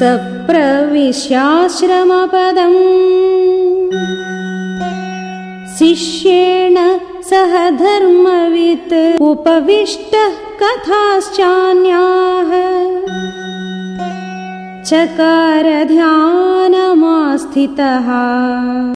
सप्रविश्याश्रमपदम् शिष्येण सह धर्मवित् उपविष्टः कथाश्चान्याः। चकार ध्यानमास्थितः।